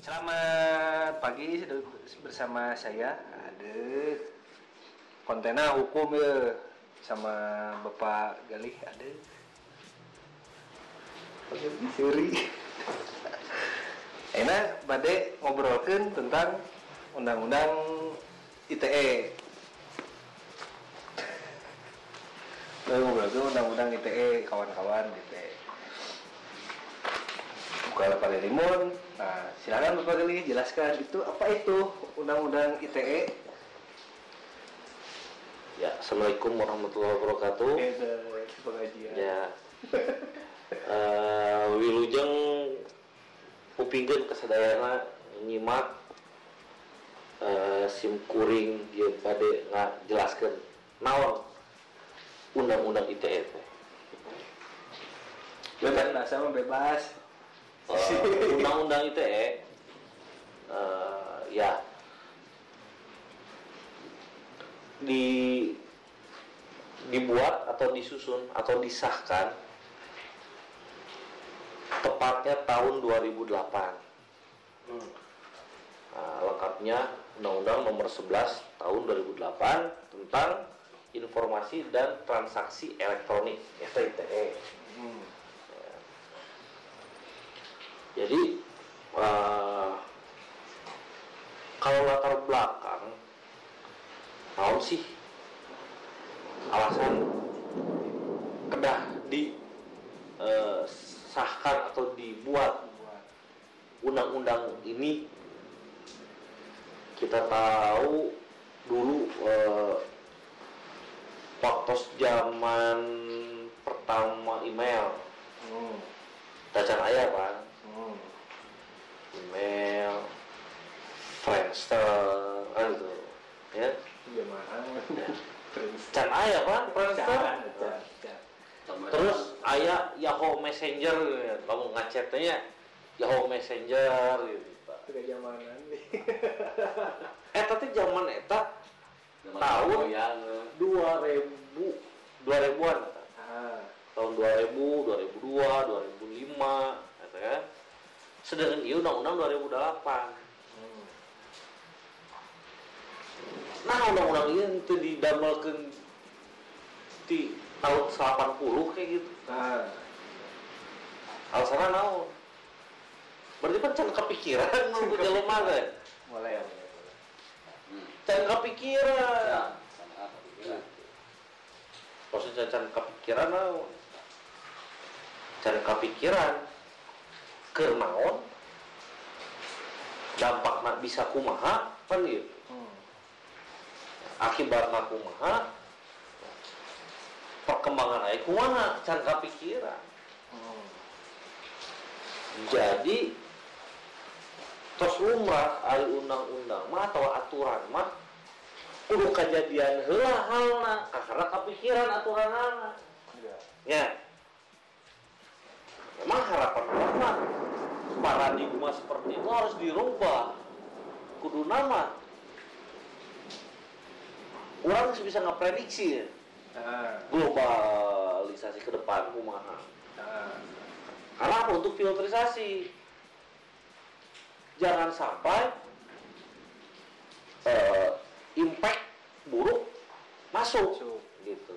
Selamat pagi bersama saya. Ada kontena hukum ya sama Bapak Galih ada. Suri. Enak, bade ngobrolkan tentang undang-undang ITE. Ngobrolkan undang-undang ITE kawan-kawan ITE. Buka pada Rimun. Nah, silakan Bapak Galih jelaskan itu apa itu undang-undang ITE. Ya, Assalamualaikum warahmatullahi wabarakatuh. Pengajian. Ya, eh wilujeng upingkeun kasadayana nyimak eh, sim kuring dia bade jelaskan naon undang-undang ITE. Bebas bahasa mah bebas. Eh, undang-undang ITE eh, ya di dibuat atau disusun atau disahkan tepatnya tahun 2008 Nah, lengkapnya Undang-Undang Nomor 11 Tahun 2008 tentang Informasi dan Transaksi Elektronik (ITE). Hmm. Jadi eh, kalau latar belakang, naon sih alasan kedah disahkan atau dibuat Buat. undang-undang ini kita tahu dulu eh, waktu zaman pertama email Hmm. dacan ayah kan Hmm. email Friendster kan gitu ya Jamaah. can ayah kan Friendster terus ayah Yahoo Messenger ya. kamu ngechatnya Yahoo Messenger gitu Tiga jamanan nih. eh tapi zaman eta tahun 2000 2000-an eta. Ah. tahun 2000 2002 2005 eta kan sedangkan ieu undang-undang 2008 Hmm. nah undang-undang ini itu didamelkeun di tahun 80 kayak gitu Nah. alasannya naon berarti kan can kepikiran nu jelema teh Mulai ya. mulai, mulai. can kepikiran maksudnya can kepikiran naon can kepikiran keur naon dampakna bisa kumaha? Kan gitu Hmm. akibatna kumaha? Perkembangan aya kumaha? Can kepikiran Hmm. jadi tos lumrah ari undang-undang mah atau aturan mah kudu kejadian heula halna karena kepikiran aturanana Enggak. ya memang harapan mah paradigma seperti itu harus dirubah. Kudu nama. Orang bisa ngeprediksi ya. Ah. globalisasi ke depan kumaha Ah. karena apa? Untuk filterisasi. Jangan sampai eh, impact buruk masuk. Masuk. gitu.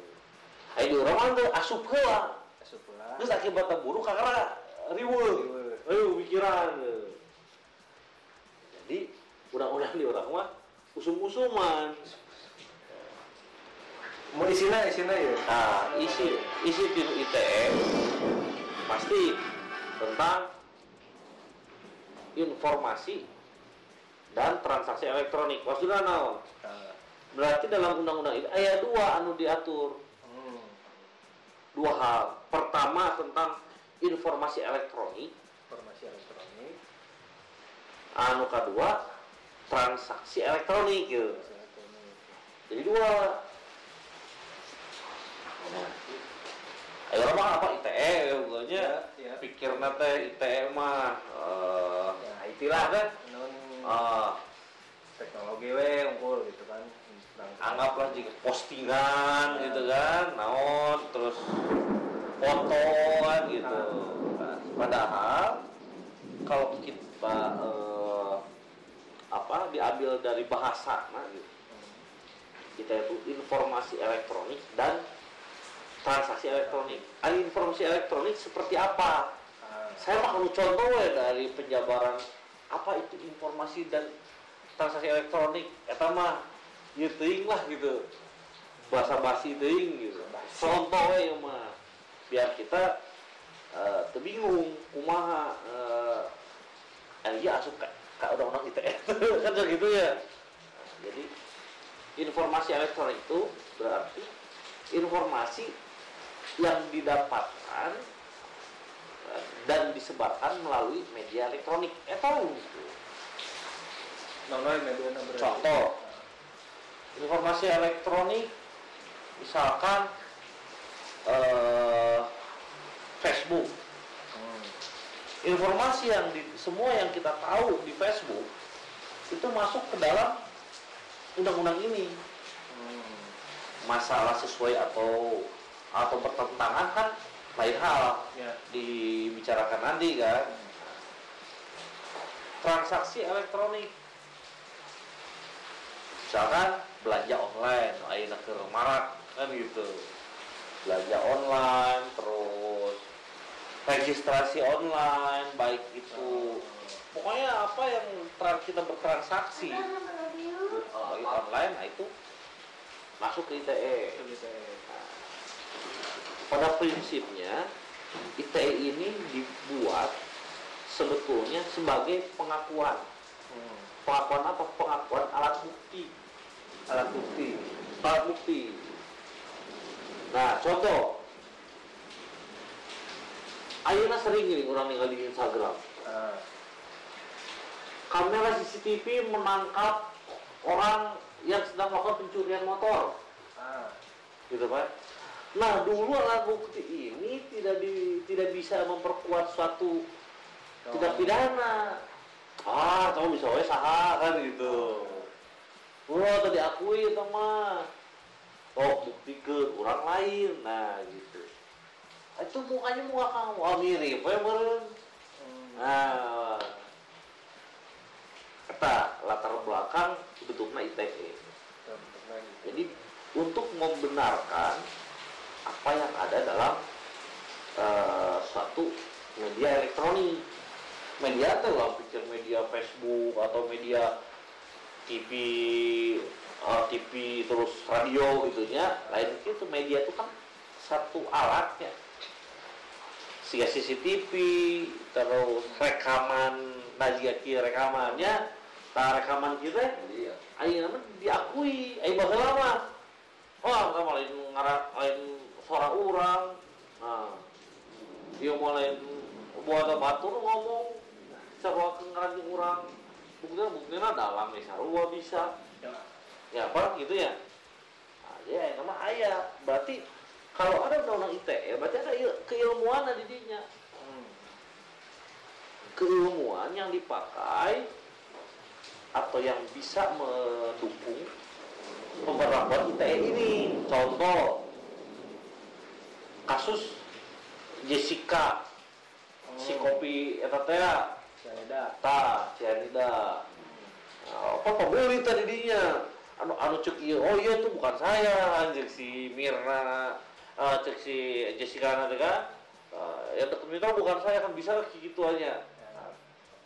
Ayo orang teu asup heula Pula. terus akibatnya buruk karena riweuh Riweuh. pikiran jadi undang-undang di orang mah usum-usuman Mau isinya isinya ya. nah isi isi di ITE pasti tentang informasi dan transaksi elektronik maksudnya naon Ah. berarti dalam undang-undang itu ayat dua anu diatur. Dua hal. Pertama tentang informasi elektronik. Informasi elektronik. anu kedua transaksi elektronik gitu jadi dua. Ayo mah apa ITE pokoknya. Ya, ya. pikir nate ITE mah eh Ya, itulah. non eh, teknologi we unggul gitu kan. Anggaplah jika postingan Ya. gitu kan naon terus foto kan gitu Ah. padahal kalau kita eh, apa diambil dari bahasa nah, gitu. kita itu informasi elektronik dan transaksi elektronik. Ah, informasi elektronik seperti apa? Ah, Saya mah kalau contoh ya dari penjabaran apa itu informasi dan transaksi elektronik eta mah ieu teuing lah gitu. Bahasa basi teuing gitu. Contoh ya mah biar kita eh teu bingung kumaha eh eh, iya asup ka, ka undang-undang ITE kan gitu ya. Jadi informasi elektronik itu berarti informasi yang didapatkan eh, dan disebarkan melalui media elektronik. Eh tahu gitu. Media berarti. Contoh. Informasi elektronik misalkan eh, Facebook. Hmm. Informasi yang di, semua yang kita tahu di Facebook itu masuk ke dalam undang-undang ini. Hmm. Masalah sesuai atau atau bertentangan kan lain hal Ya. dibicarakan nanti kan transaksi elektronik misalkan belanja online ayeuna keur marak kan gitu. Belanja online terus registrasi online baik itu pokoknya apa yang kita bertransaksi. Baik online nah itu masuk ke ITE pada prinsipnya ITE ini dibuat sebetulnya sebagai pengakuan. Hmm. pengakuan apa? Pengakuan alat bukti Alat bukti. alat bukti. Nah contoh. Ayeuna sering ini orang tinggal di Instagram. Ah. kamera CCTV menangkap orang yang sedang melakukan pencurian motor. Ah. gitu kan nah dulu alat bukti ini tidak di, tidak bisa memperkuat suatu tidak pidana. Ah kamu bisa wae saha kan gitu wah tadi akui itu mah oh bukti ke orang lain. Nah gitu. Itu mukanya muka kamu. Ah mirip we meureun Hmm. nah. Kata latar belakang bentuknya ITE jadi untuk membenarkan apa yang ada dalam eh, suatu media elektronik. Media tuh lah pikir media Facebook atau media TV eh, TV terus radio gitunya lain itu media itu kan satu alatnya. Siga CCTV terus rekaman kieu rekamannya. Nah rekaman kita Iya. ayo nama diakui. Ayo bakal lama. Oh sama lain ngarak lain suara orang. Nah dia mau lain buat batur ngomong. Sarua ngaranting orang buktinya buktinya dalam nih sarua bisa. Ya. ya apa? Gitu ya. Nah, ya nama ayah berarti kalau ada undang-undang ITE berarti ada il- keilmuan di dinya Hmm. keilmuan yang dipakai atau yang bisa mendukung pemberlakuan ITE ini. Contoh kasus Jessica si kopi eta teh Sianida. ta cyanida apa pembeli tadi dinya anu anu cek iya. Oh iya itu bukan saya anjir si Mirna. Eh, cek si Jessica nanti kan. Eh, yang Mirna bukan saya kan bisa gitu aja. Ya.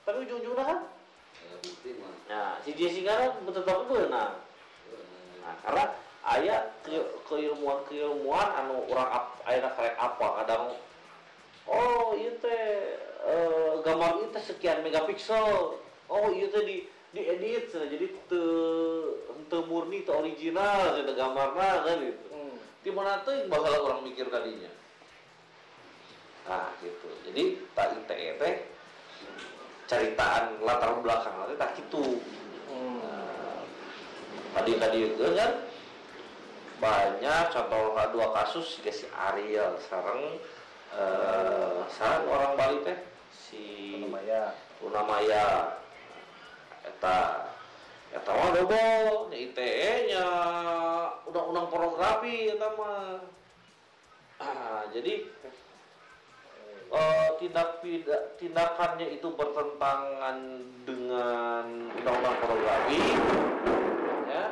tapi ujung-ujungnya kan? Ya, nah si Jessica kan tetap benar nah karena ayah ke- keilmuan keilmuan anu orang ap, ayah karek apa kadang oh iya teh eh, gambar itu sekian megapiksel oh iya teh di diedit cenah. jadi te te murni te original cenah gambarna kan gitu Hmm. di mana tuh yang bakal orang mikir tadinya nah gitu jadi tak ITE teh ceritaan latar belakang nanti tak gitu Hmm. tadi tadi itu kan banyak contoh dua kasus si si Ariel sarang eh sarang orang Bali teh si Namanya. Luna Maya eta eta mah dobo nya ITE nya undang-undang pornografi eta mah. Ah, jadi eh, tindak pida- tindakannya itu bertentangan dengan undang-undang pornografi ya.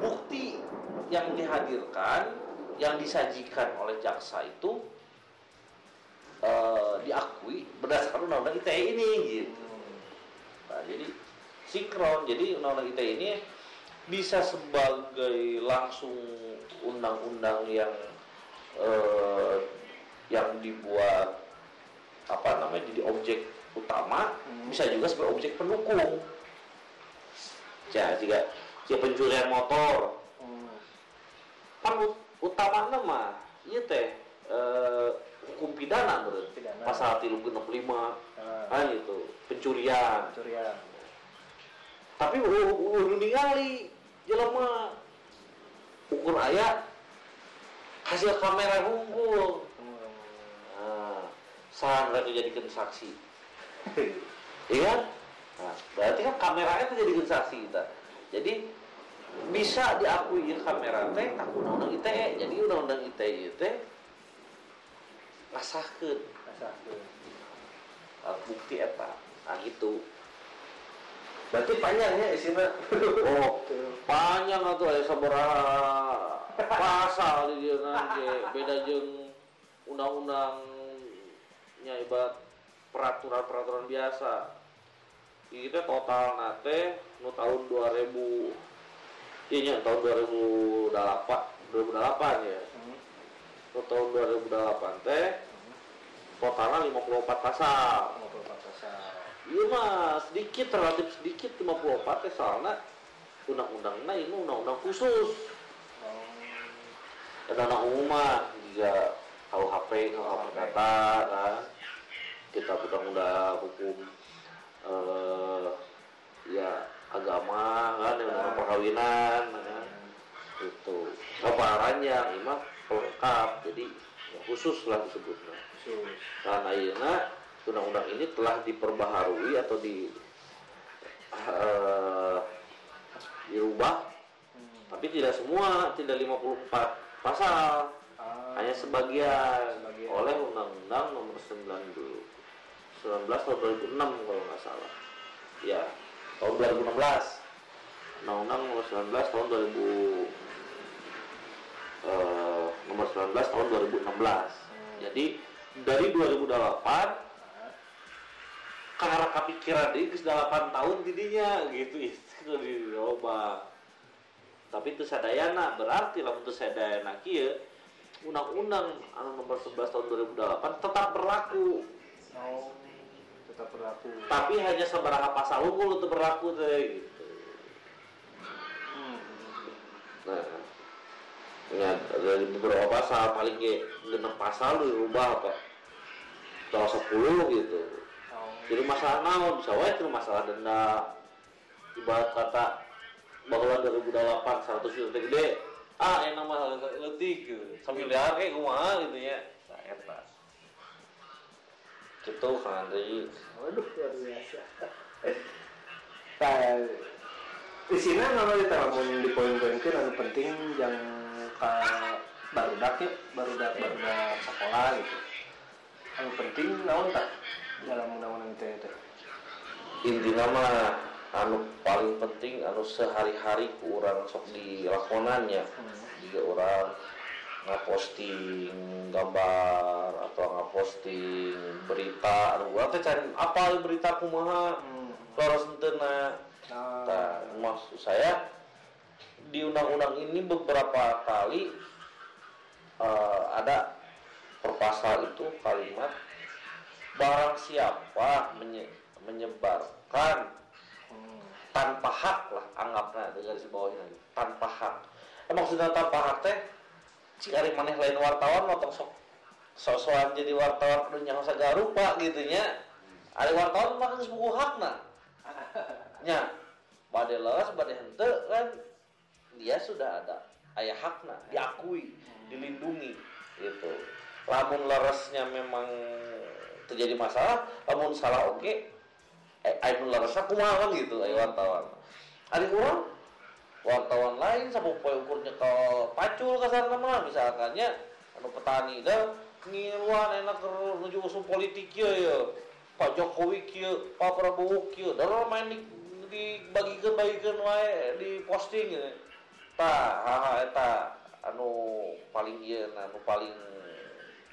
Bukti yang dihadirkan yang disajikan oleh jaksa itu eh, diakui berdasarkan undang-undang ITE ini gitu Nah, jadi sinkron. Jadi undang-undang ITE ini bisa sebagai langsung undang-undang yang eh, yang dibuat apa namanya jadi objek utama, Hmm. bisa juga sebagai objek pendukung. Ya, jika jika pencurian motor, Hmm. kan ut- utama nama, iya teh eh, hukum pidana berarti Pidana. pasal 365 Ah, kan itu. Pencurian. Pencurian. tapi udah ningali jelema ukur ayat hasil kamera unggul Hmm. nah, saran mereka jadikan saksi. Iya? Nah, berarti kan kameranya itu jadikan saksi kita jadi bisa diakui kamera teh tak undang-undang ITE jadi undang-undang ITE teh Rasakeun. alat bukti eta nah gitu. Berarti panjang ya isinya. oh panjang atuh aya sabaraha pasal di dieu nanti. Beda jeung undang-undangnya ibarat peraturan-peraturan biasa. Kita total nate nu tahun 2000 iya tahun 2008 2008 ya tahun 2008 teh totalnya 54 pasal Ngobrol pasal. Iya mah sedikit relatif sedikit 54 teh soalnya undang-undangnya ini undang-undang khusus. Oh. dan anak umum mah juga KUHP, KUHP kata kan. Kita undang-undang hukum eh, ya agama kan yang namanya perkawinan kan. Itu apa ranjang ini mah pelengkap jadi ya khusus lah disebutnya. Dan akhirnya undang-undang ini telah diperbaharui atau di eh, dirubah. Hmm. tapi tidak semua tidak 54 pasal. Ah. hanya sebagian, Sebagian. oleh undang-undang nomor 9 19 tahun 2006 kalau nggak salah. Ya tahun 2016 undang-undang nomor 19 tahun 2000 eh, nomor 19 tahun 2016 jadi dari 2008 Ah. karena kepikiran ini ke 8 tahun tidinya gitu itu diroba tapi itu sadayana berarti lah untuk sadayana kia undang-undang anu nomor 11 tahun 2008 tetap berlaku Oh. Tetap berlaku. tapi hanya seberapa pasal unggul untuk berlaku teh gitu Hmm. nah ya dari beberapa pasal paling ge genep pasal dirubah apa? Pasal 10 gitu. Oh. jadi masalah naon? Bisa wae itu masalah denda. Ibarat kata bahwa 2008 100 juta gede. Ah enak mah letik gitu. Sambil lihat kayak kumaha gitu ya. Nah eta gitu kan Andri Waduh, luar biasa. Nah, di sini nama kita lamun di poin-poin kan anu penting yang ka barudak ya, barudak barudak sekolah gitu. Anu penting naon tak dalam undang-undang itu itu. intinya mah anu paling penting anu sehari-hari ku urang sok dilakonannya jika orang ngaposting gambar atau ngaposting berita anu urang teh cari apa berita kumaha Hmm. loros henteu Nah, Nah, maksud saya di undang-undang ini beberapa kali eh, ada perpasal itu kalimat barang siapa menye- menyebarkan hmm. tanpa hak lah anggapnya dari garis bawahnya tanpa hak. Eh, maksudnya tanpa hak teh cikari maneh lain wartawan motong sok sosokan jadi wartawan udah nyaho sagala rupa gitu nya. Ada wartawan mah geus buku hakna. Nya bade leres bade hente kan dia sudah ada ayah hakna diakui dilindungi gitu. Lamun leresnya memang terjadi masalah lamun salah oke eh anu leresnya kumaha kan gitu aya wartawan. Ada orang wartawan lain sapu poe ukurnya ke pacul kasar nama misalkannya anu petani itu ngiluan enak ke menuju usum politik ya ya Pak Jokowi kieu Pak Prabowo kieu dan orang main di dibagikan bagikan wae di posting tah haha eta anu paling iya anu paling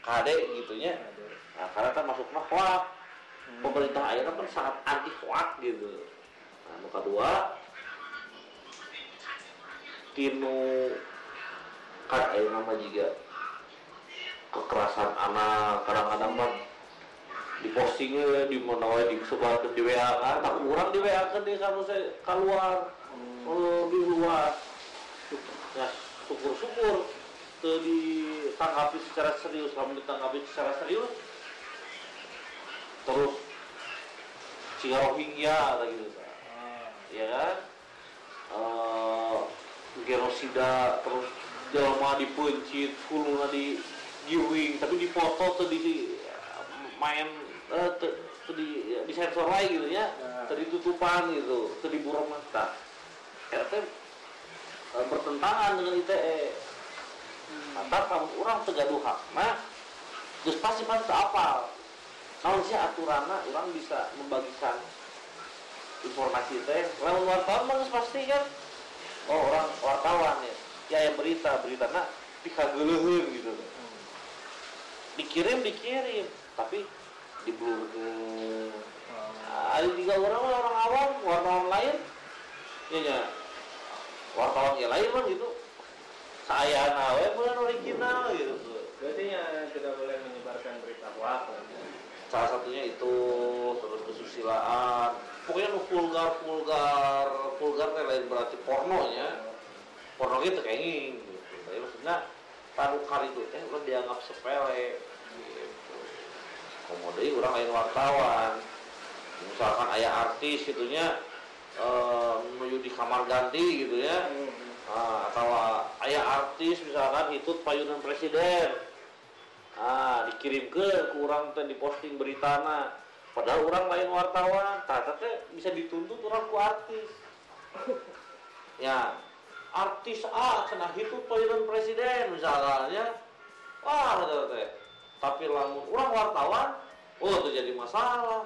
kade gitunya. Nah, karena kan masuk mah hoak. Pemerintah akhirnya kan sangat anti hoak gitu. Nah anu kedua tinu kan ayo nama juga kekerasan anak. Kadang-kadang mah di postingnya di mana wae disebarkan di WA kan tak kurang di WA kan di kalau saya keluar. Oh, di luar ya syukur-syukur ke ditanggapi secara serius kamu ditanggapi secara serius terus si Rohingya gitu ya kan? Eh, genosida terus jelma dipencit kuluna di giwing tapi dipoto tuh di main eh tuh tuh di di sensor lain gitu ya Nah. tadi tutupan gitu tuh di burung mata RT eh, bertentangan dengan ITE maka kamu orang tegaduh hak nah terus pasti pasti apa kalau sih aturannya orang bisa membagikan informasi teh lawan wartawan mah pasti kan? Oh orang wartawan ya. Ya yang berita berita. Nah dikageleun gitu. Dikirim dikirim. Tapi di blur ada tiga orang orang awam wartawan lain. Ya ya wartawan yang lain mah gitu. Saya nawe bukan original gitu. Berarti ya tidak boleh menyebarkan berita hoax salah satunya itu terus kesusilaan. Pokoknya nu vulgar vulgar vulgar teh lain berarti pornonya. Porno gitu kayaknya gitu tapi maksudnya tanukar itu teh udah dianggap sepele gitu. Kemudian orang lain wartawan. Misalkan ayah artis gitunya eh, menuju di kamar ganti gitu ya. Ah, atau ayah artis misalkan itu payunan presiden. Ah dikirim ke kurang teh diposting beritana padahal orang lain wartawan tata teh bisa dituntut orang ku artis. Ya artis A cenah itu payunan presiden misalnya wah kata teh. Tapi lamun orang wartawan oh itu jadi masalah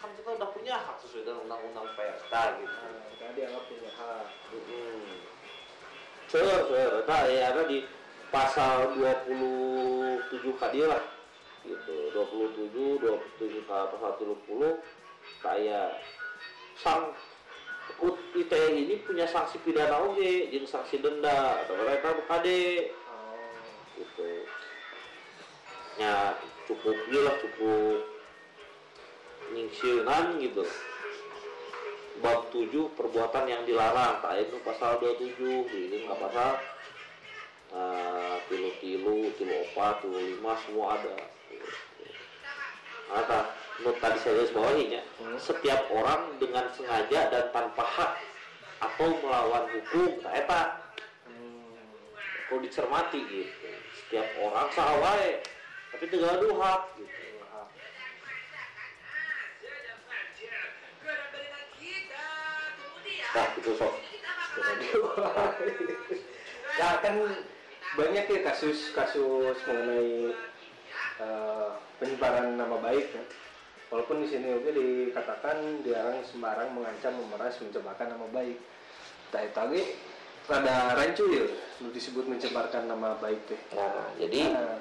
kan kita udah punya hak sesuai dengan undang-undang pers nah, gitu Nah, dianggap punya hak Hmm. Sure, sure. Nah, ya ada di pasal 27 kadi lah. Gitu. 27, 27 ke pasal 30 kayak sang ITE ini punya sanksi pidana oge jeung sanksi denda atau mereka kade oh. gitu. Ya cukup lah cukup nyingsieunan gitu. Bab 7 perbuatan yang dilarang. Tak itu pasal 27 ini nggak pasal. Uh, tilu tilu tilu opat tilu lima semua ada. Kata, menurut tadi saya garis bawahinya setiap orang dengan sengaja dan tanpa hak atau melawan hukum tak eta perlu dicermati gitu. Setiap orang sawai tapi tegaduh hak gitu nah itu sok ya kan banyak ya kasus-kasus mengenai eh, penyebaran nama baik ya. Walaupun di sini juga dikatakan dilarang sembarang mengancam, memeras, mencemarkan nama baik. Tapi tadi rada rancu ya, lu disebut mencemarkan nama baik teh. nah jadi Nah,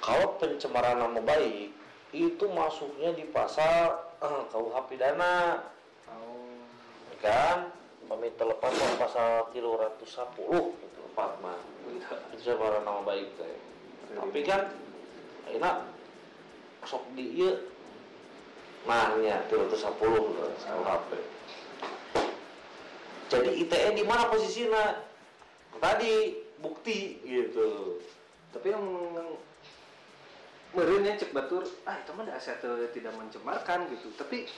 kalau pencemaran nama baik itu masuknya di pasal eh, KUH pidana oh, kan pamit terlepas pasal 310 itu empat mah pencemaran nama baik teh tapi kan enak sok di ieu mahnya 310 KUHP jadi ITE di mana posisinya? Tadi bukti gitu. Tapi yang merenya cek batur, ah itu mah dasar tidak mencemarkan gitu. Tapi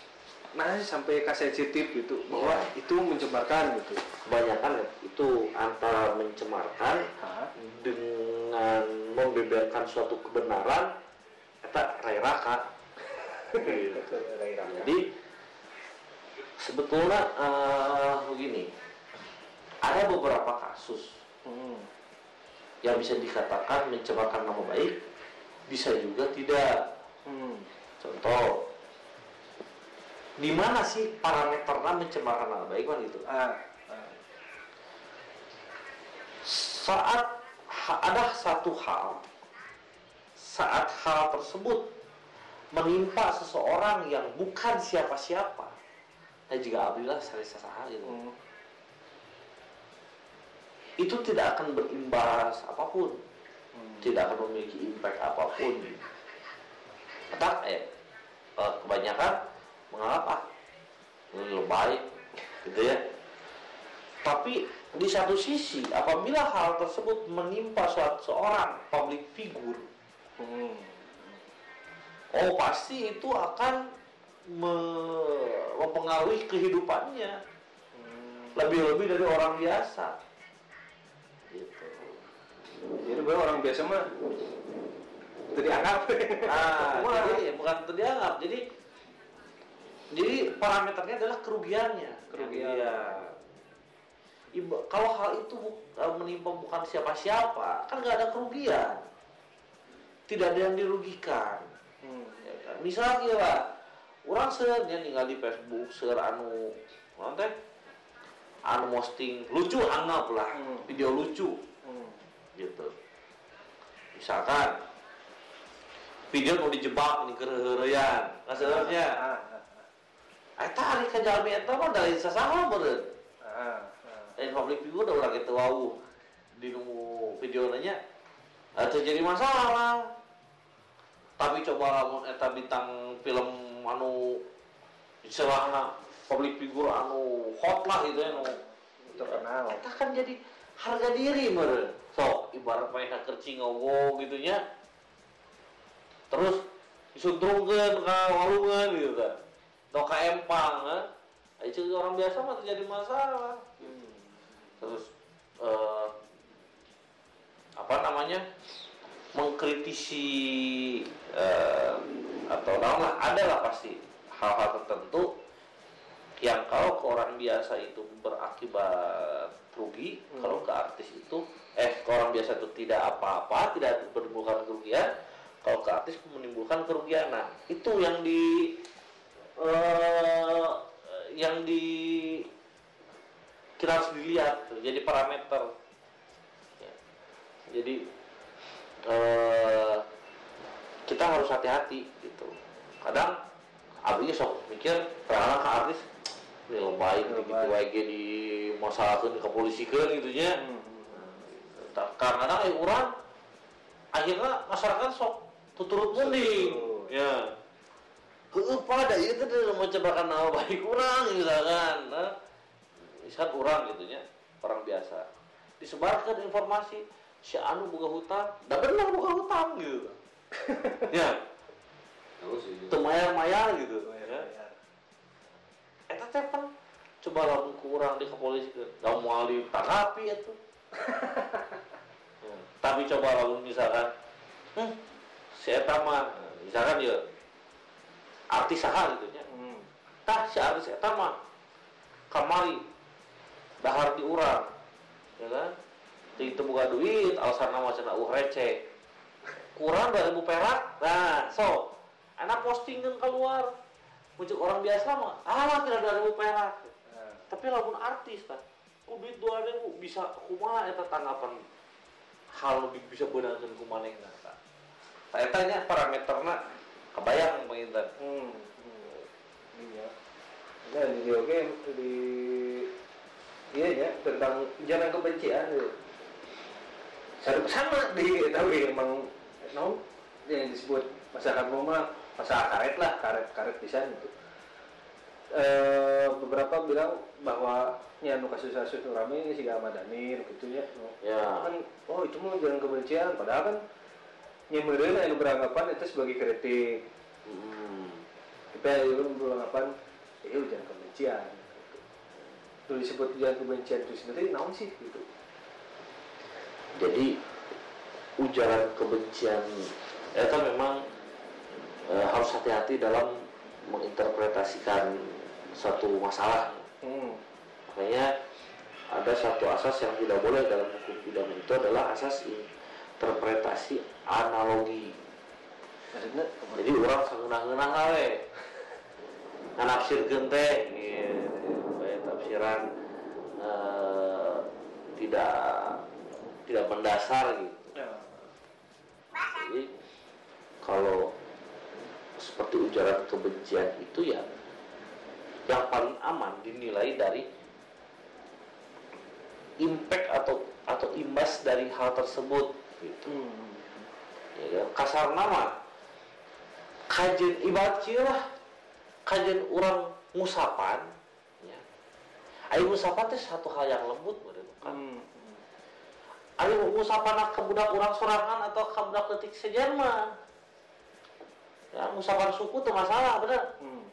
nah sampai ke sensitif gitu bahwa Iya. itu mencemarkan gitu. kebanyakan itu antara mencemarkan Hah? dengan membeberkan suatu kebenaran eta reraka jadi sebetulnya eh, begini ada beberapa kasus Hmm. yang bisa dikatakan mencemarkan nama baik bisa juga tidak Hmm. contoh di mana sih parameternya mencemarkan nama baik kan gitu Ah. ah. saat ha- ada satu hal saat hal tersebut menimpa seseorang yang bukan siapa-siapa dan juga abdilah sari sasaha gitu Hmm. itu tidak akan berimbas apa pun Hmm. tidak akan memiliki impact apa pun Tetap eh eh, kebanyakan menganggap ah ini lebay gitu ya tapi di satu sisi apabila hal tersebut menimpa suatu seorang public figure Hmm. oh pasti itu akan me- mempengaruhi kehidupannya Hmm. lebih-lebih dari orang biasa gitu Jadi gue orang biasa mah itu dianggap. Nah, Wah. jadi bukan itu dianggap. Jadi jadi parameternya adalah kerugiannya. Kerugian. Iya. Iba- kalau hal itu bu- eh, menimpa bukan siapa-siapa, kan nggak ada kerugian. Tidak ada yang dirugikan. Hmm. Ya kan? Misalnya lah, orang dia tinggal di Facebook, share anu, nanti anu posting lucu anggap lah, Hmm. video lucu Hmm. gitu misalkan video mau dijebak nih kerereyan nggak sebenarnya Ah, ah, eh tarik ke jalan eta mah dari sasaha beureun ah, ah. dan public figure udah ulah gitu wau di nemu video nanya eh, terjadi masalah tapi coba lamun eta bintang film anu istilahna public figure anu hot lah gitu ya anu Terkenal. Eta kan jadi harga diri meren. Sok ibarat mereka kercing ngowo gitu nya. Terus disuntrungkeun ka walungan gitu kan. Ka empang kan. Itu orang biasa mah terjadi masalah. Hmm. Terus eh, apa namanya? mengkritisi eh, atau naon lah ada lah pasti hal-hal tertentu yang kalau ke orang biasa itu berakibat rugi, Hmm. kalau ke artis itu eh ke orang biasa itu tidak apa-apa, tidak menimbulkan kerugian, kalau ke artis menimbulkan kerugian. Nah, itu yang di eh, yang di kita harus dilihat tuh, jadi parameter. Ya. Jadi eh, kita harus hati-hati gitu. Kadang abinya sok mikir karena ke artis ini Lo gitu baik. ge di masalahkeun ke polisi gitu nya. Hmm. Ta- Karena kadang eh urang akhirnya masyarakat sok tuturut mending. Ya. Pada ieu teh teu mencebakan nama baik urang misalkan. Nah, misalkan urang gitu nya, orang biasa. Disebarkan informasi si anu boga hutang, da bener boga hutang gitu. ya, Tahu sih. teu mayar-mayar gitu. Bayar, Ya. Eta teh coba lamun kurang di kepolisian, da moal ditanggapi atuh. Hmm, Tapi coba lamun misalkan, hmm, si eta mah misalkan ya artis saha gitu nya. Hmm. Tah si artis eta mah kamari dahar di urang. Ya kan? Ting teu boga duit, alasan nama cenah uh receh. Kurang 2000 perak. Nah, so anak postingan keluar. Muncul orang biasa mah, ah kira 2000 perak. Nah. Tapi lamun artis tah, ku duit 2000 bisa kumaha eta tanggapan hal lebih bisa beunangkeun ku manehna tah. Tah eta nya parameterna kebayang penginten. Hmm. Hmm. Iya. Nah, di video game di iya ya tentang jangan kebencian ya. Sama, sama di tapi emang no yang disebut masyarakat rumah masalah karet lah karet karet pisan itu. Eh, beberapa bilang bahwa ya nu kasus-kasus nu rame ini si Ahmad Dhani nu gitu ya. nu. Ya. Kan oh itu mah jangan kebencian padahal kan nyemereun anu beranggapan itu sebagai kritik Hmm. kita itu beranggapan ya ujian kebencian gitu. Tuh disebut ujian kebencian itu sendiri naon sih gitu Jadi ujaran kebencian itu memang eh, harus hati-hati dalam menginterpretasikan suatu masalah. hmm. Makanya ada satu asas yang tidak boleh dalam hukum pidana itu itu adalah asas interpretasi analogi. Maksudnya jadi orang sangenah-ngenah we. Nganapsirkeun teh gitu bae tafsiran eh, tidak tidak mendasar gitu. Ya. jadi kalau seperti ujaran kebencian itu ya yang paling aman dinilai dari impact atau atau imbas dari hal tersebut gitu Hmm. ya kan? kasar nama. Kajian ibarat kieu lah. Kajian orang ngusapan ya. Ayo ngusapan teh satu hal yang lembut kan. Hmm. ayo ngusapan ke budak orang sorangan atau ke budak sejen mah. Ya ngusapan suku tuh masalah bener. Hmm.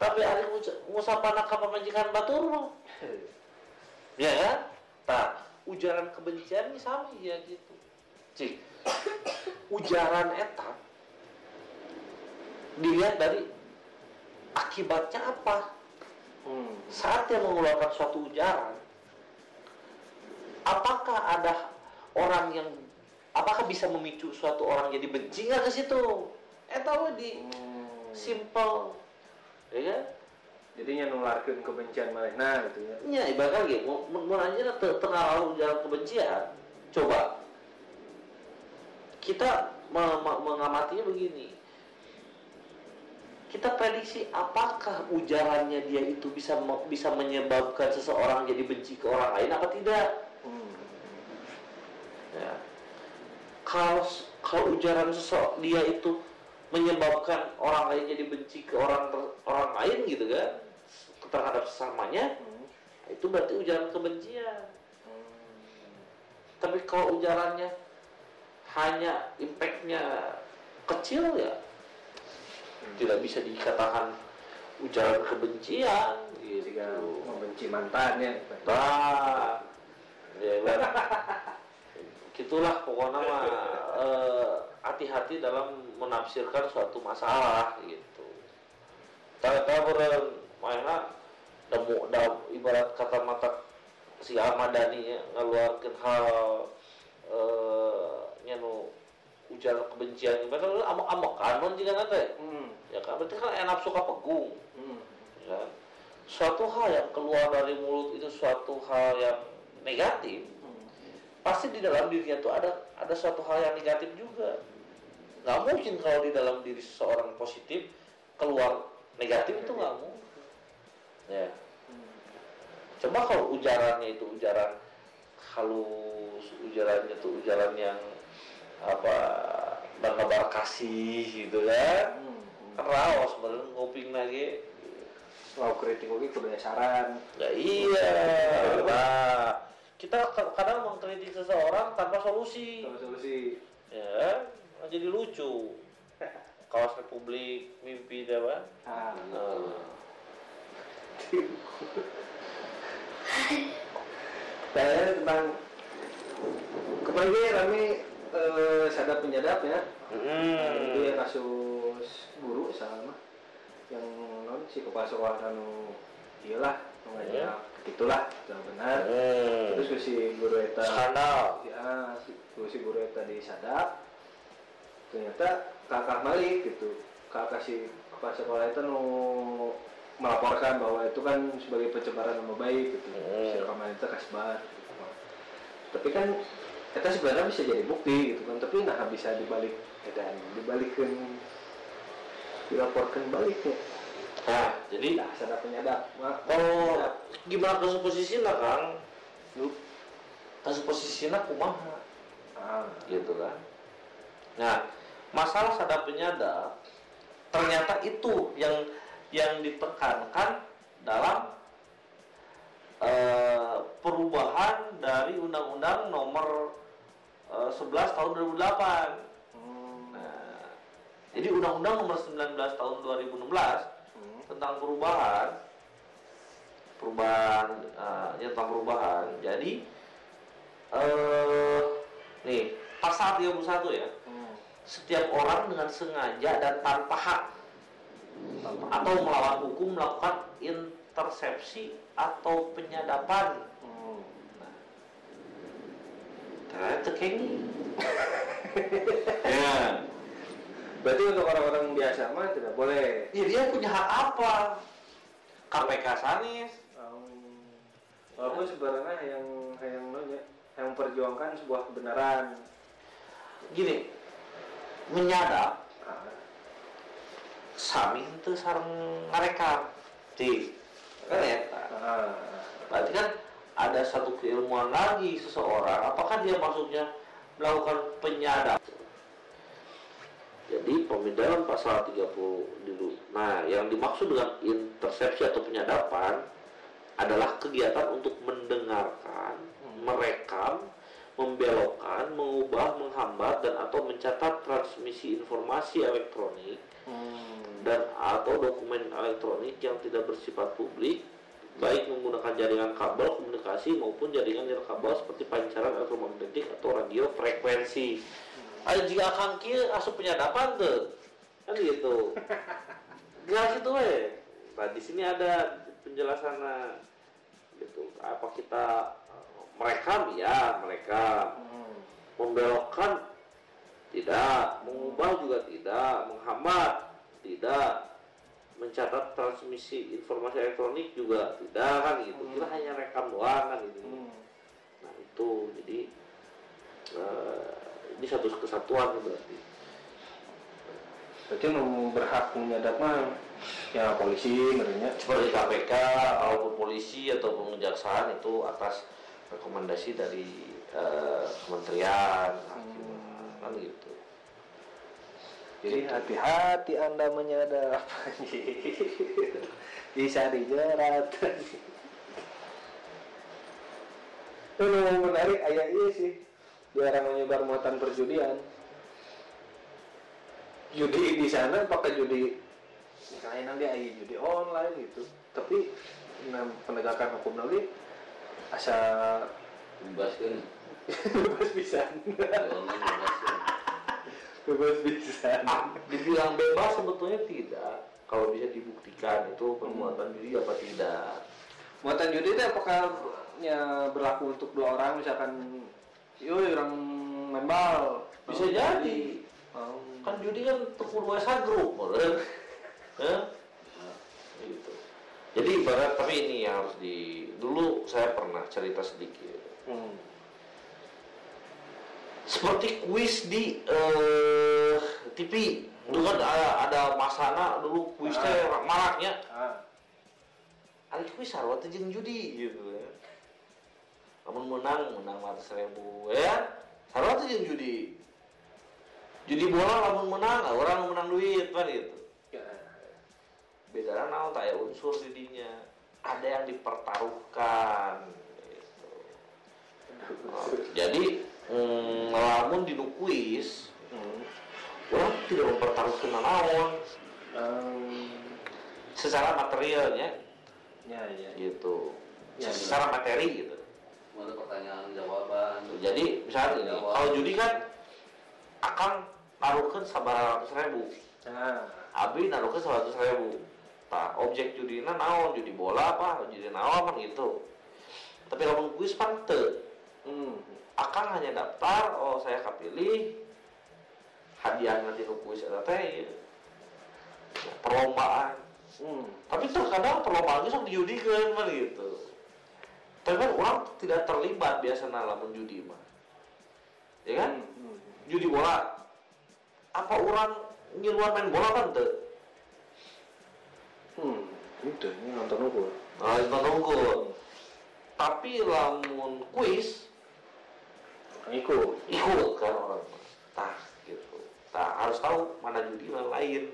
tapi ada ngusapan ke pemajikan batur mah. Ya kan? Nah ujaran kebencian ini sama ya gitu cik ujaran eta dilihat dari akibatnya apa? Hmm. saat dia mengeluarkan suatu ujaran apakah ada orang yang apakah bisa memicu suatu orang jadi benci nggak ke situ? Tahu di Hmm. simple ya kan? Jadinya nularkeun kebencian manehna gitu ya. Ya, ibarat lagi, mau, nanya te- tengah lalu jalan kebencian, coba kita me- me- mengamatinya begini. Kita prediksi apakah ujarannya dia itu bisa bisa menyebabkan seseorang jadi benci ke orang lain apa tidak? Hmm. Ya. Kalau kalau ujaran sesok dia itu menyebabkan orang lain jadi benci ke orang orang lain gitu kan terhadap sesamanya Hmm. itu berarti ujaran kebencian Hmm. tapi kalau ujarannya hanya impactnya kecil ya. Tidak bisa dikatakan ujaran kebencian jika gitu membenci mantannya. Nah ya kan? Gitulah pokoknya mah eh, hati-hati dalam menafsirkan suatu masalah gitu. Tahu-tahu beren mana damu da, ibarat kata mata si Ahmadani ya, ngeluarkan hal eh nyanu ujaran kebencian padahal amok-amok kan non jika nanti Hmm. ya kan berarti kan enak suka pegung Hmm. ya. suatu hal yang keluar dari mulut itu suatu hal yang negatif Hmm. pasti di dalam dirinya tuh ada ada suatu hal yang negatif juga nggak mungkin kalau di dalam diri seseorang positif keluar negatif itu nggak mungkin ya Hmm. coba kalau ujarannya itu ujaran halus ujarannya tuh ujaran yang apa berkabar kasih gitu kan Hmm. rawas bener ngoping lagi Wow, kritik lagi kudu saran. Ya iya. Nah, kita ka- kadang mengkritik seseorang tanpa solusi. Kalau solusi Ya, jadi lucu. Kaos Republik mimpi apa? ah, Nah, saya tentang kemarin rame eh, sadap penyadap ya. Nah, itu ya hmm. kasus guru sama yang non si kepala sekolah anu iyalah ngajak itulah itu benar Hmm. terus si guru eta skandal. ya si, guru eta disadap ternyata kakak Malik gitu kakak si kepala sekolah itu nu melaporkan bahwa itu kan sebagai pencemaran nama baik gitu Hmm. si rekaman itu kasbar gitu. tapi kan kita sebenarnya bisa jadi bukti gitu kan tapi nah bisa dibalik dan dibalikin dilaporkan baliknya Nah, jadi nah sadap penyadap Sadap. gimana kasus posisinya Kang? Lu. Kasus posisinya kumaha? ah, gitu kan nah masalah sadap penyadap ternyata itu yang yang ditekankan dalam eh, perubahan dari undang-undang nomor eh, 11 tahun 2008 hmm, nah, jadi undang-undang nomor 19 tahun 2016 hmm, tentang perubahan perubahan eh, ya, tentang perubahan. Jadi eh nih pasal 31 ya. Hmm. setiap orang dengan sengaja dan tanpa hak atau melawan hukum melakukan intersepsi atau penyadapan Nah tekeni ya. Berarti untuk orang-orang biasa mah tidak boleh. ya dia punya hak apa? KPK sanis. Um, walaupun sebenarnya yang yang yang memperjuangkan sebuah kebenaran. gini menyadap Ah, sami itu sarang mereka. Di. Kan ya? Ah, berarti kan ada satu keilmuan lagi seseorang apakah dia maksudnya melakukan penyadap? Jadi pemindahan pasal 30 dulu. Nah yang dimaksud dengan intersepsi atau penyadapan adalah kegiatan untuk mendengarkan merekam membelokkan mengubah menghambat dan atau mencatat transmisi informasi elektronik hmm, dan atau dokumen elektronik yang tidak bersifat publik baik menggunakan jaringan kabel komunikasi maupun jaringan nirkabel seperti pancaran elektromagnetik atau radio frekuensi. Ada jika akan kia asup penyadapan tuh kan gitu. Jelas itu weh. Nah di sini ada penjelasannya gitu. Apa kita eh, merekam ya merekam hmm. membelokkan tidak, mengubah juga tidak, menghambat tidak, mencatat transmisi informasi elektronik juga tidak kan gitu. Kita hanya rekam doang kan gitu. Hmm. Nah itu jadi eh, ini satu kesatuan berarti. Berarti mau berhak menyadap mah ya polisi ngertinya. Seperti KPK, ataupun polisi ataupun kejaksaan itu atas rekomendasi dari eh, kementerian hakim kan gitu. Jadi hati-hati Anda menyadap. Bisa dijerat. Itu menarik ayah iya sih. Dilarang menyebar muatan perjudian. Judi di sana pakai judi misalnya nanti ayah judi online gitu. Tapi nah, penegakan hukum nanti asa bebaskan bebas bisa jangan bebaskan bebas bisa Ah, dibilang bebas sebetulnya tidak. Kalau bisa dibuktikan itu perbuatan judi apa tidak. Muatan judi itu apakah ya berlaku untuk dua orang misalkan yo orang membal Bisa Oh, jadi. Oh. Kan judi kan tekun WhatsApp grup. Hah? Gitu. Jadi ibarat tapi ini yang harus di dulu saya pernah cerita sedikit. Hmm. Seperti kuis di eh, TV. Dulu kan ada, ada masana dulu kuisnya maraknya. Ah. Ada kuis sarwa jeung judi gitu ya. Namun menang menang ratus ribu ya. Sarwa jeung judi. Judi bola lamun menang, ah, orang menang duit kan gitu. Ya. Bedanya naon tak ya unsur didinya. Ada yang dipertaruhkan gitu. Oh, jadi mm, lamun di kuis Hmm. orang tidak mempertaruhkan naon Um, secara materialnya ya ya. gitu. Ya, secara materi gitu. ada pertanyaan jawaban Jadi misalnya ini, kalau judi kan akan naruhkan sabar ratus ribu, Nah, abi naruhkan seratus ribu. Nah, objek judi naon, judi bola apa, judi naon apa gitu. Tapi kalau kuis pan teu. hmm. Akan hanya daftar, oh saya kepilih, hadiah nanti kuis ada teh, ya, perlombaan. Hmm. Tapi terkadang perlombaan itu sok dijudikan mah gitu. Tapi kan orang tidak terlibat biasa lamun judi mah. Ya kan? Hmm. Judi bola. Apa orang ngiluan main bola kan tuh? Hmm. Itu ini nonton ukur. Nah, itu nunggu. Tapi lamun kuis Ikut. ikut kan orang. Tah gitu. Tah harus tahu mana judi mana lain.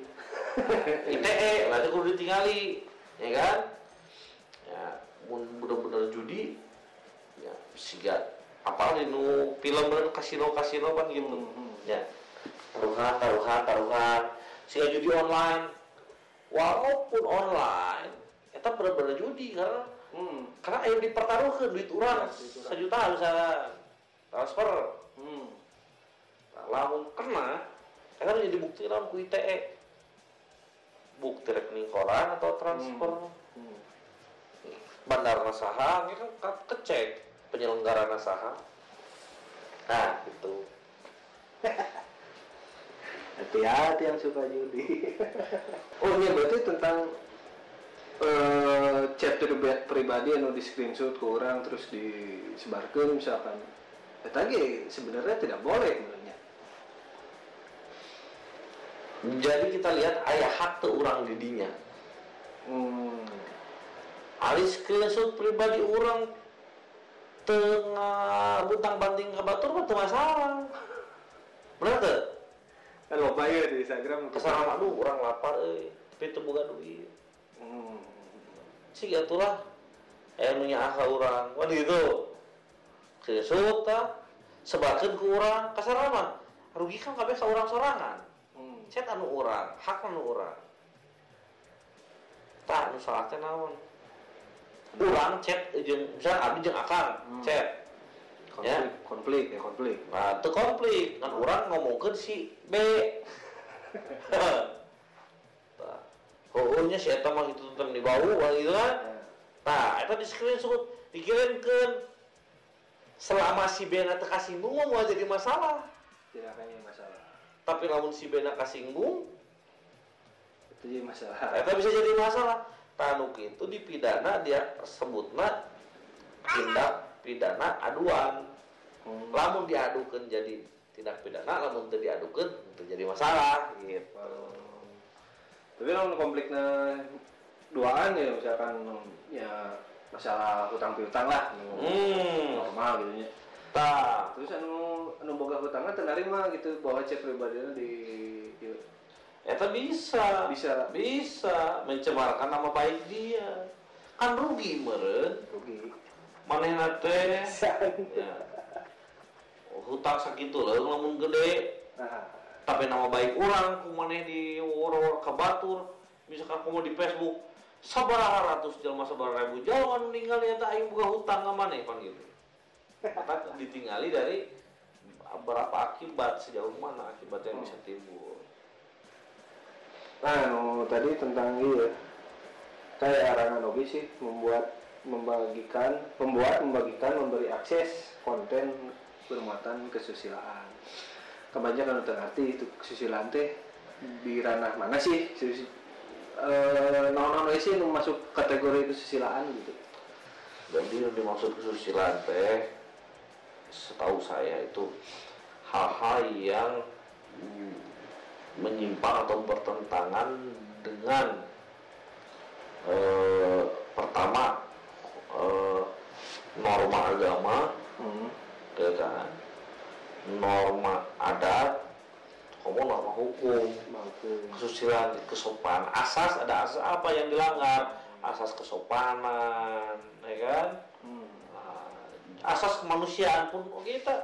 ITE nanti kudu ditinggali, ya kan? Ya, bener-bener judi, ya siga apa nu film dan kasino kasino kan gitu. Hmm. Ya, taruhan, taruhan, taruhan. Siga judi online, walaupun online, itu bener-bener judi karena Hmm. karena ayo dipertaruhkan duit orang sejuta misalnya transfer Hmm. Nah, lamun kena, kan jadi bukti lamun ku ITE. Bukti rekening koran atau transfer Hmm. bandar nasaha, ini kan ke- kecek penyelenggara nasaha. nah itu hati-hati yang suka judi oh iya berarti tentang eh, chat priba- pribadi yang di screenshot ke orang terus disebarkan misalkan tadi sebenarnya tidak boleh sebenarnya. Jadi kita lihat ayah hak tuh orang didinya. Hmm. Ali screenshot pribadi orang tengah butang banting ke batur mah masalah bener tuh kan lo bayar di Instagram ke sana aduh orang lapar eh tapi teu boga duit. Hmm. sih atulah eh nu nyaha urang wah gitu sebarkeun ku urang kasarana mah rugi kan kabeh ka urang sorangan. Hmm. chat anu urang hak anu urang tak nu salah teh naon? Urang chat jeung misalnya abdi jeung akang Hmm. konflik Ya. konflik ya konflik. Nah teu konflik. Kan urang ngomongkeun si B. Tah. Oh, si eta mah itu tentang di bawah gitu kan? Nah, itu di screenshot, dikirimkan selama si Bena teu kasinggung mah mau jadi masalah. tidak akan jadi masalah Tapi namun si Bena kasinggung, itu jadi masalah eta bisa jadi masalah. Tanuk itu dipidana dia sebutna tindak pidana aduan. Hmm. Lamun diadukan jadi tindak pidana, lamun teu diadukan itu jadi masalah gitu. Oh. tapi kalau konfliknya duaan ya misalkan ya masalah hutang piutang lah. Hmm. normal gitu nya Tah, terus anu anu boga hutangnya terima gitu bahwa cek pribadinya di, di eta bisa. bisa. Bisa. Mencemarkan nama baik dia. Kan rugi meureun. rugi. Manehna teh. Ya. hutang sakitu lah lamun gede. Nah tapi nama baik orang ku maneh di wor-wor ke batur misalkan kamu di Facebook sabaraha ratus jalma sabaraha ribu jalma nu ningali eta aing boga hutang ka maneh pan gitu maka ditinggali dari berapa akibat sejauh mana akibat yang bisa timbul. Nah anu tadi tentang iya kayak oge sih membuat membagikan membuat membagikan memberi akses konten bermuatan kesusilaan. Kebanyakan udah ngerti itu kesusilaan teh di ranah mana sih Eh non non sih nu masuk kategori kesusilaan gitu jadi yang dimaksud kesusilaan teh setahu saya itu hal-hal yang menyimpang atau bertentangan dengan eh, pertama eh, norma agama hmm. ya kan norma adat kamu norma hukum. Kesusilaan kesopanan asas ada asas apa yang dilanggar? Asas kesopanan ya kan? Hmm. Nah, asas kemanusiaan pun kok kita.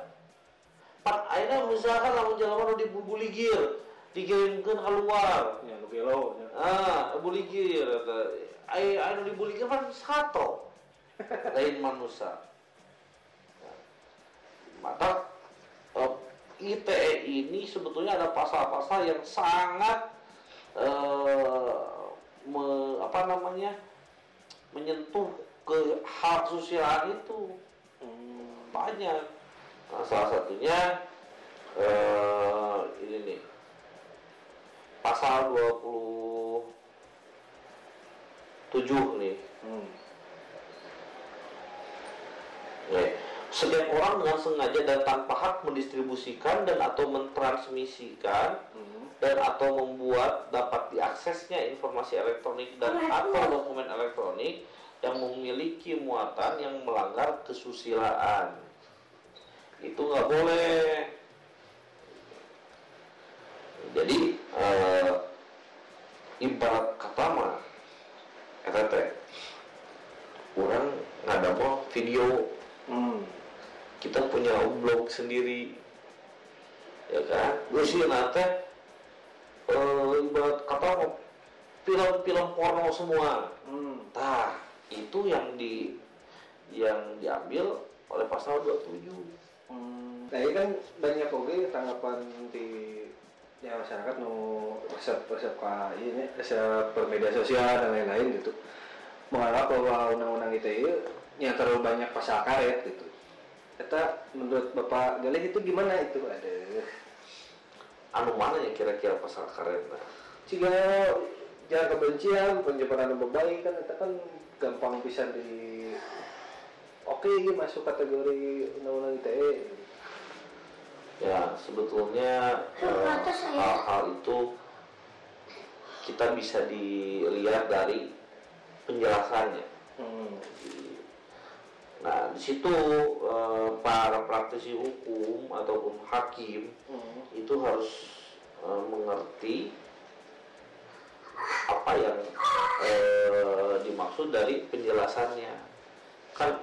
Pak akhirnya misalkan lamun jalan mau dibuligir dikirimkan keluar. Ya lu gelo ya. ah buligir ai ai nu dibuligir kan satu. Lain manusia. Nah, maka eh, ITE ini sebetulnya ada pasal-pasal yang sangat eh, me- apa namanya menyentuh ke hak sosial itu Hmm. banyak nah, salah satunya eh, ini nih pasal 27 nih Hmm. Ya. Setiap orang dengan sengaja dan tanpa hak mendistribusikan dan atau mentransmisikan Hmm. dan atau membuat dapat diaksesnya informasi elektronik dan atau dokumen elektronik yang memiliki muatan yang melanggar kesusilaan. Itu nggak boleh. Jadi eh, ibarat kata mah eta teh orang ngadamel video Hmm. Kita punya blog sendiri. Ya kan? Gue sih nanti eh, ibarat kata mau film-film porno semua. Hmm. nah itu yang di yang diambil oleh pasal 27 Hmm. Nah, ini kan banyak oke tanggapan di ya masyarakat nu resep resep ke ini resep media sosial dan lain-lain gitu. Menganggap bahwa undang-undang ITE yang terlalu banyak pasal karet gitu kita menurut bapak Galih itu gimana itu? Ada anu mana ya kira-kira pasal karet nah jika jangan kebencian penyebaran nama baik kan itu kan gampang bisa di oke ini masuk kategori undang-undang ITE ya sebetulnya eh, hal-hal itu kita bisa dilihat dari penjelasannya. Hmm. Nah, di situ eh, para praktisi hukum ataupun hakim Hmm. itu harus eh, mengerti apa yang eh, dimaksud dari penjelasannya. Kan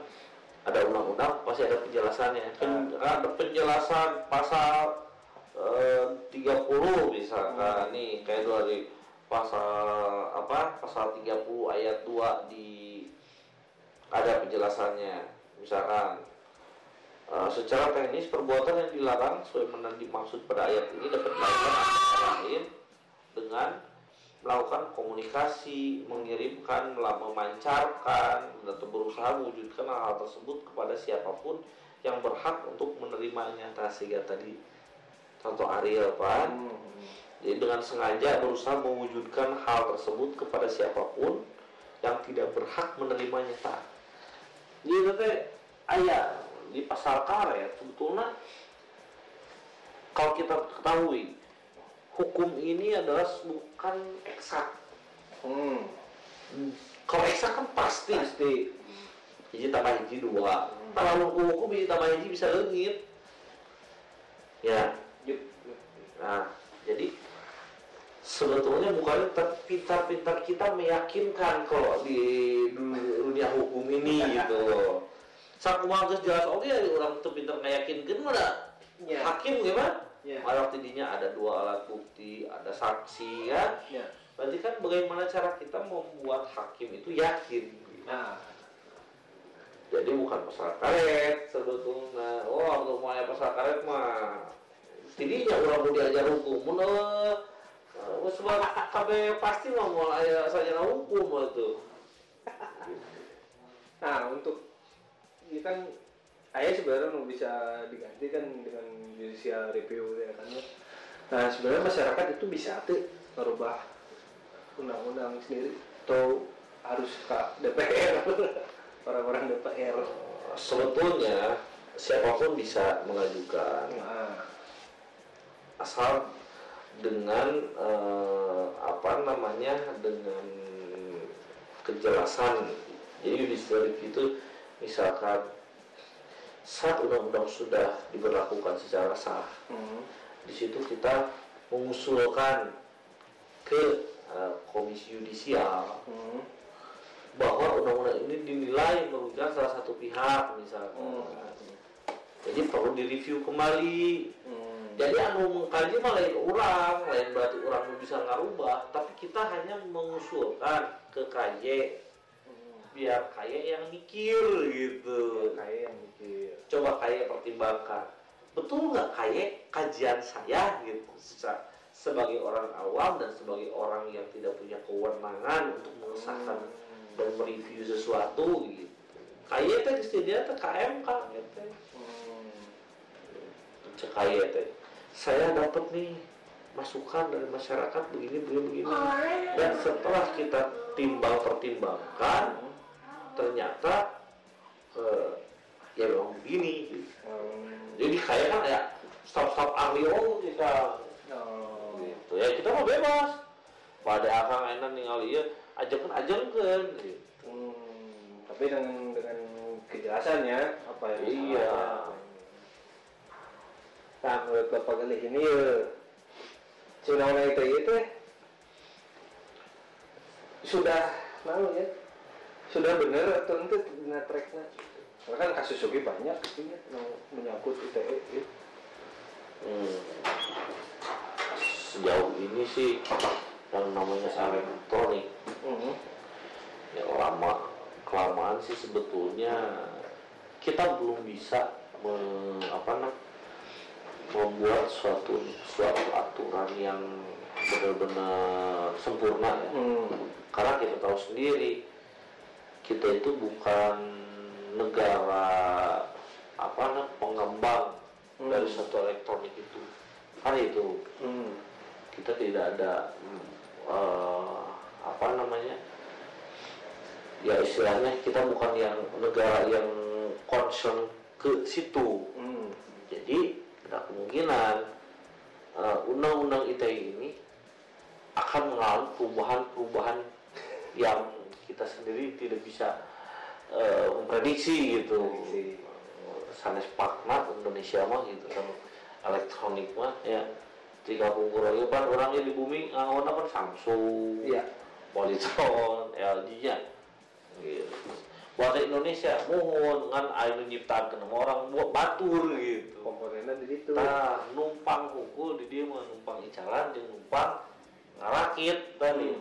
ada undang-undang pasti ada penjelasannya. Pen- ada penjelasan pasal eh, 30 misalkan nih kayak dari pasal apa? Pasal 30 ayat 2 di ada penjelasannya misalkan eh, secara teknis perbuatan yang dilarang sesuai mana dimaksud pada ayat ini dapat dilakukan antara lain dengan melakukan komunikasi, mengirimkan, memancarkan, atau berusaha mewujudkan hal, hal tersebut kepada siapa pun yang berhak untuk menerimanya. Nah, sehingga tadi contoh Ariel Pak, Hmm. jadi dengan sengaja berusaha mewujudkan hal tersebut kepada siapa pun yang tidak berhak menerimanya tak. Jadi teh ayah di pasal karet sebetulnya kalau kita ketahui hukum ini adalah bukan eksak. Hmm. Kalau eksak kan pasti. pasti Hiji tambah hiji dua. Kalau hukum hiji tambah hiji bisa leungit. Ya. Nah, jadi sebetulnya bukan pintar-pintar kita meyakinkan kalau di dunia hukum ini gitu. Kumaha geus jelas oke ya orang teu pintar meyakinkeun mana Ya. hakim gimana? Ya. Malah tidinya ada dua alat bukti, ada saksi ya. Ya. Berarti kan bagaimana cara kita membuat hakim itu yakin. Nah, Jadi bukan pasal karet sebetulnya. Oh, untuk mau pasal karet mah tidinya orang mau diajar hukum. Mun eh, eh, kabeh pasti mah mau aya saja hukum itu. nah untuk ini kan ayah sebenarnya mau bisa diganti kan dengan judicial review ya kan ya. Nah sebenarnya masyarakat itu bisa tuh merubah undang-undang sendiri atau harus ke DPR orang-orang DPR. Sebetulnya siapa pun bisa mengajukan Nah, asal dengan eh, apa namanya dengan kejelasan. Jadi judicial review itu misalkan saat undang-undang sudah diberlakukan secara sah hmm, di situ kita mengusulkan ke eh, komisi yudisial hmm, bahwa undang-undang ini dinilai merugikan salah satu pihak misalkan hmm, jadi perlu direview kembali. Hmm. Jadi anu mengkaji mah lain orang lain berarti orang bisa ngarubah tapi kita hanya mengusulkan ke KY biar KY yang mikir gitu. Kayak yang mikir. coba KY pertimbangkan. Betul nggak KY kajian saya gitu? Seca- sebagai orang awam dan sebagai orang yang tidak punya kewenangan untuk mengesahkan dan mereview sesuatu gitu. KY teh dia teh KMK gitu Hmm. cek teh saya dapat nih masukan dari masyarakat begini begini begini dan setelah kita timbang pertimbangkan ternyata eh, ya memang begini gitu. Hmm. jadi kayak kan ya staf-staf ahli oh kita Oh. gitu ya kita mau bebas pada akang enak ningali ya ajakan ajakan gitu. Hmm, tapi dengan dengan kejelasannya apa yang Iya. Nah, menurut Bapak Galih ini ya si undang-undang ITE itu ya, sudah lalu ya sudah benar atau itu benar tracknya karena kan kasus oke banyak gitu ya yang menyangkut ITE ya. Hmm. sejauh ini sih yang namanya elektronik Mhm. ya lama kelamaan sih sebetulnya kita belum bisa me- apa nak membuat suatu suatu aturan yang benar-benar sempurna ya Hmm. karena kita tahu sendiri kita itu bukan negara apa namanya pengembang Hmm. dari satu elektronik itu kan itu Hmm. kita tidak ada eh, apa namanya ya istilahnya kita bukan yang negara yang concern ke situ Hmm. jadi ada kemungkinan eh, undang-undang ITE ini akan mengalami perubahan-perubahan yang kita sendiri tidak bisa eh, memprediksi gitu. Prediksi. Sanes pakna Indonesia mah gitu kan elektronik mah ya jika ya kan orangnya di bumi ngawona kan Samsung, Iya. Polytron, LG gitu. Buat Indonesia mohon kan ayo nyiptakan orang buat batur gitu. Komponennya di situ. Nah, numpang hukum di dia mah numpang icalan jeung numpang ngarakit tadi.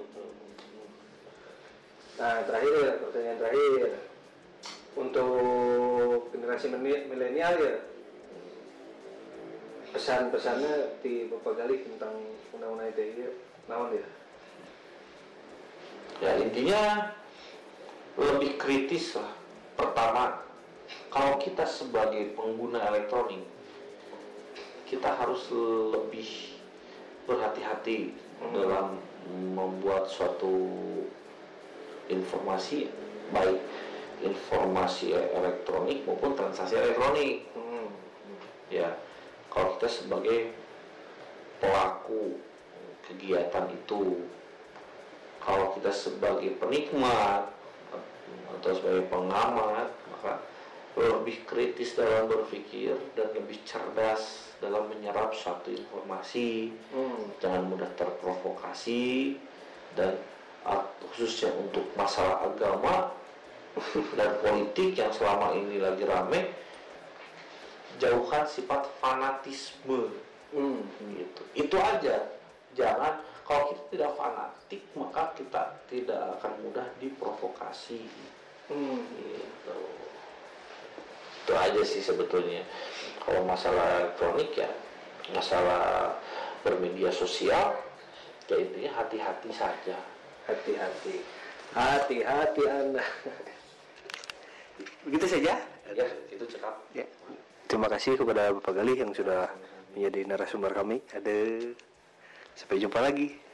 Nah, terakhir pertanyaan terakhir untuk generasi milenial ya pesan-pesannya di Bapak Galih tentang undang-undang ITE ya, naon ya? Ya intinya lebih kritis lah. Pertama, kalau kita sebagai pengguna elektronik, kita harus lebih berhati-hati dalam membuat suatu informasi baik informasi elektronik maupun transaksi elektronik Hmm. ya kalau kita sebagai pelaku kegiatan itu kalau kita sebagai penikmat atau sebagai pengamat maka lebih kritis dalam berpikir dan lebih cerdas dalam menyerap suatu informasi Hmm. jangan mudah terprovokasi dan ah, khususnya untuk masalah agama dan politik yang selama ini lagi rame jauhkan sifat fanatisme Hmm. gitu itu aja jangan kalau kita tidak fanatik maka kita tidak akan mudah diprovokasi Hmm. gitu itu aja sih sebetulnya kalau masalah elektronik ya masalah bermedia sosial ya intinya hati-hati saja Hati-hati. Hati-hati Anda. Begitu saja. ya itu cekap Ya. Terima kasih kepada Bapak Galih yang sudah menjadi narasumber kami. Ada sampai jumpa lagi.